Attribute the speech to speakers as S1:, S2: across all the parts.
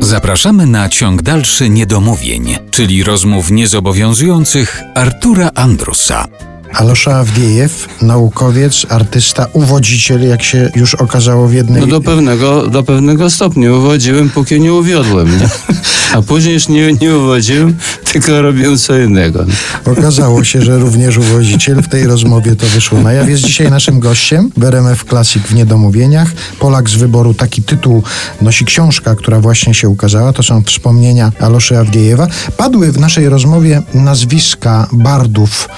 S1: Zapraszamy na ciąg dalszy niedomówień, czyli rozmów niezobowiązujących Artura Andrusa.
S2: Alosza Awdiejew, naukowiec, artysta, uwodziciel, jak się już okazało w jednej...
S3: No do pewnego, do pewnego stopnia uwodziłem, póki nie uwiodłem, nie? A później już nie, nie uwodziłem, tylko robiłem co innego.
S2: Okazało się, że również uwodziciel w tej rozmowie to wyszło na jaw. Jest dzisiaj naszym gościem w Classic w Niedomówieniach. Polak z wyboru, taki tytuł nosi książka, która właśnie się ukazała. To są wspomnienia Aloszy Awdiejewa. Padły w naszej rozmowie nazwiska bardów,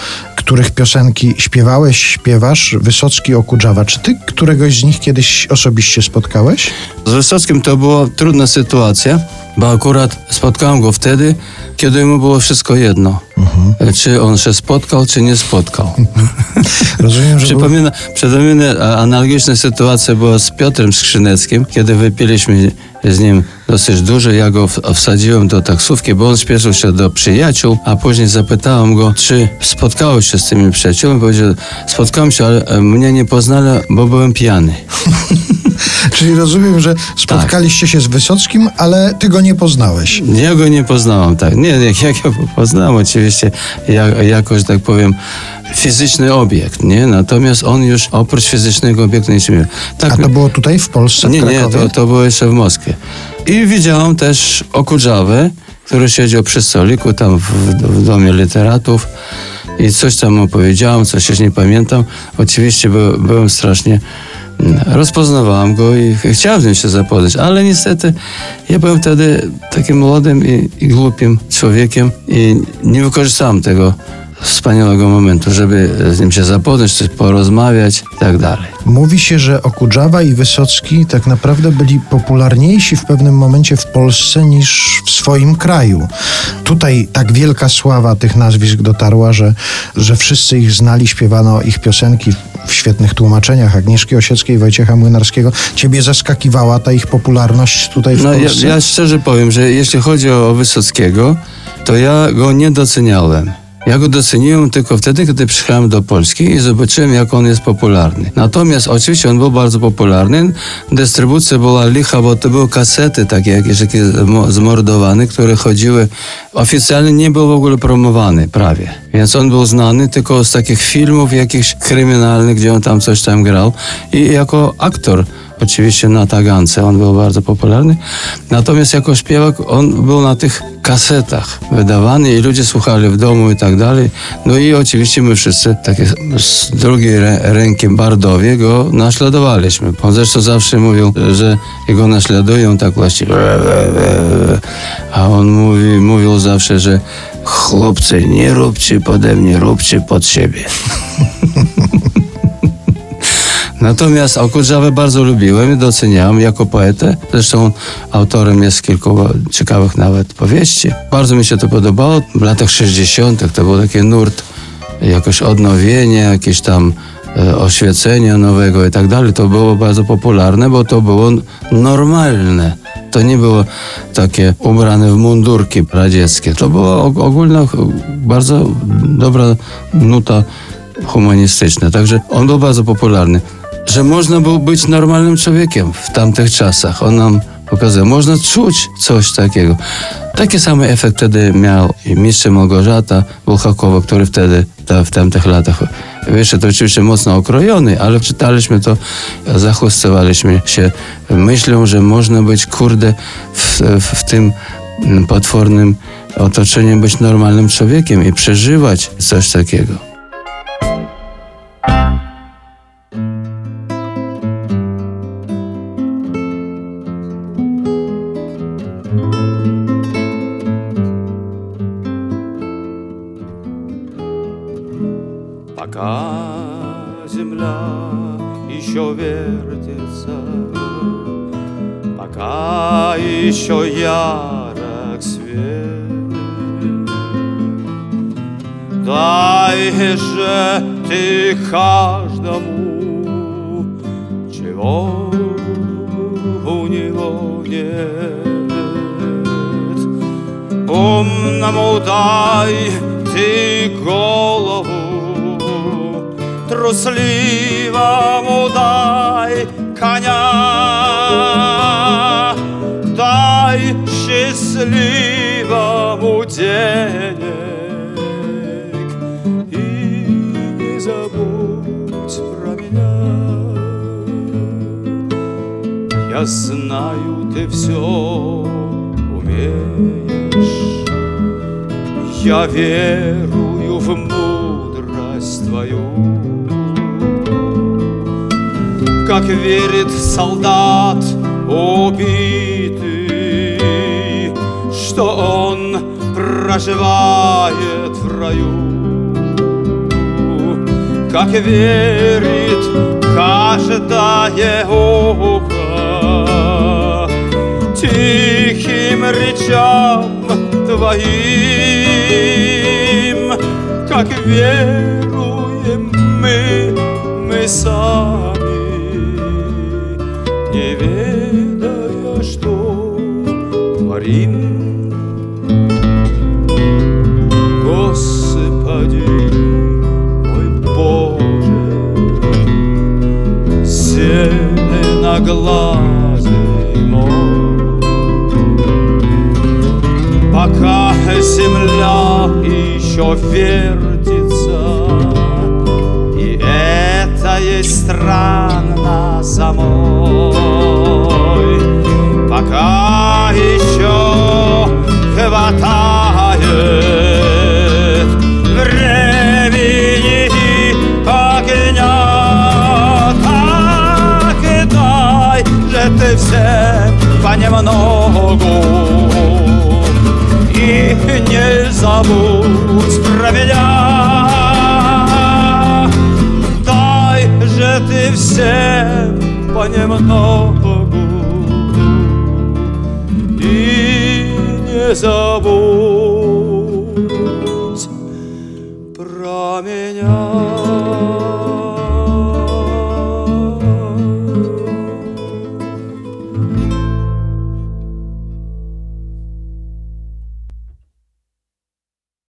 S2: których piosenki śpiewałeś, śpiewasz, Wysocki, Okudżawa. Czy ty któregoś z nich kiedyś osobiście spotkałeś?
S3: Z Wysockim to była trudna sytuacja, bo akurat spotkałem go wtedy, kiedy mu było wszystko jedno. Mhm. Czy on się spotkał, czy nie spotkał.
S2: Rozumiem, że...
S3: Przypomina, był... Przypomina, analogiczna sytuacja była z Piotrem Skrzyneckim, kiedy wypiliśmy z nim dosyć dużo. Ja go wsadziłem do taksówki, bo on spieszył się do przyjaciół, a później zapytałem go, czy spotkałeś się z tymi przyjaciółmi. Powiedział, spotkałem się, ale e, mnie nie poznali, bo byłem pijany.
S2: Czyli rozumiem, że spotkaliście tak. się z Wysockim, ale ty go nie poznałeś.
S3: Ja go nie poznałem, tak. Nie, nie jak ja poznałem oczywiście, jak, jakoś tak powiem, fizyczny obiekt, nie? Natomiast on już oprócz fizycznego obiektu nic nie miał. Tak,
S2: A to było tutaj w Polsce, w
S3: Nie, nie, to, to było jeszcze w Moskwie. I widziałem też Okudżawę, który siedział przy stoliku tam w, w domie literatów i coś tam opowiedziałem, coś już nie pamiętam. Oczywiście by, byłem strasznie rozpoznawałem go i chciałem z nim się zapoznać, ale niestety ja byłem wtedy takim młodym i, i głupim człowiekiem i nie wykorzystałem tego wspaniałego momentu, żeby z nim się zapoznać, coś porozmawiać i tak dalej.
S2: Mówi się, że Okudżawa i Wysocki tak naprawdę byli popularniejsi w pewnym momencie w Polsce niż w swoim kraju. Tutaj tak wielka sława tych nazwisk dotarła, że, że wszyscy ich znali, śpiewano ich piosenki w świetnych tłumaczeniach Agnieszki Osieckiej, Wojciecha Młynarskiego. Ciebie zaskakiwała ta ich popularność tutaj w
S3: no,
S2: Polsce?
S3: Ja, ja szczerze powiem, że jeśli chodzi o Wysockiego, to ja go nie doceniałem. Ja go doceniłem tylko wtedy, kiedy przyjechałem do Polski i zobaczyłem, jak on jest popularny. Natomiast oczywiście on był bardzo popularny. Dystrybucja była licha, bo to były kasety takie jakieś takie zmordowane, które chodziły. Oficjalnie nie był w ogóle promowany prawie. Więc on był znany tylko z takich filmów jakichś kryminalnych, gdzie on tam coś tam grał i jako aktor oczywiście na Tagance on był bardzo popularny. Natomiast jako śpiewak on był na tych kasetach wydawany i ludzie słuchali w domu i tak dalej. No i oczywiście my wszyscy takie z drugiej ręki bardowie go naśladowaliśmy. On zresztą zawsze mówił, że jego naśladują tak właściwie. A on mówi, mówił zawsze, że chłopcy, nie róbcie pode mnie, róbcie pod siebie. Natomiast Okudżawę bardzo lubiłem i doceniałem jako poetę. Zresztą autorem jest kilku ciekawych nawet powieści. Bardzo mi się to podobało. W latach 60. to był taki nurt, jakoś odnowienie, jakieś tam e, oświecenia nowego i tak dalej. To było bardzo popularne, bo to było normalne. To nie było takie ubrane w mundurki radzieckie. To była ogólna, bardzo dobra nuta humanistyczna. Także on był bardzo popularny że można było być normalnym człowiekiem w tamtych czasach. On nam pokazał, można czuć coś takiego. Taki sam efekt wtedy miał mistrz Małgorzata Bulhakowa, który wtedy ta, w tamtych latach to oczywiście mocno okrojony, ale czytaliśmy to, zachłystowaliśmy się myślą, że można być kurde w, w, w tym potwornym otoczeniu, być normalnym człowiekiem i przeżywać coś takiego.
S4: Пока земля еще вертится, Пока еще ярок свет, Дай же ты каждому, чего у него нет. Умному дай ты голову, трусливому дай коня, дай
S3: слива му денег И не забудь про меня. Я знаю, ты все умеешь. Я верую Как верит солдат убитый Что он проживает в раю. Как верит каждое ухо Тихим речам твоим. Как веруем мы, мы сами Не ведая, что творим Господи, мой Боже, зеленоглазый мой. Пока земля еще вертится, И это есть странно зимой, Пока еще хватает времени и огня, так дай же ты всем понемногу. И не забудь про меня. Дай же ты всем понемногу забудь про меня.